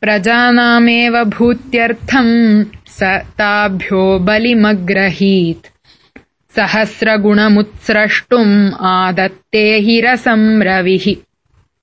प्रजानामेव भूत्यर्थम् स ताभ्यो बलिमग्रहीत्। सहस्रगुणमुत्स्रष्टुम् आदत्ते हि रसम् रविः।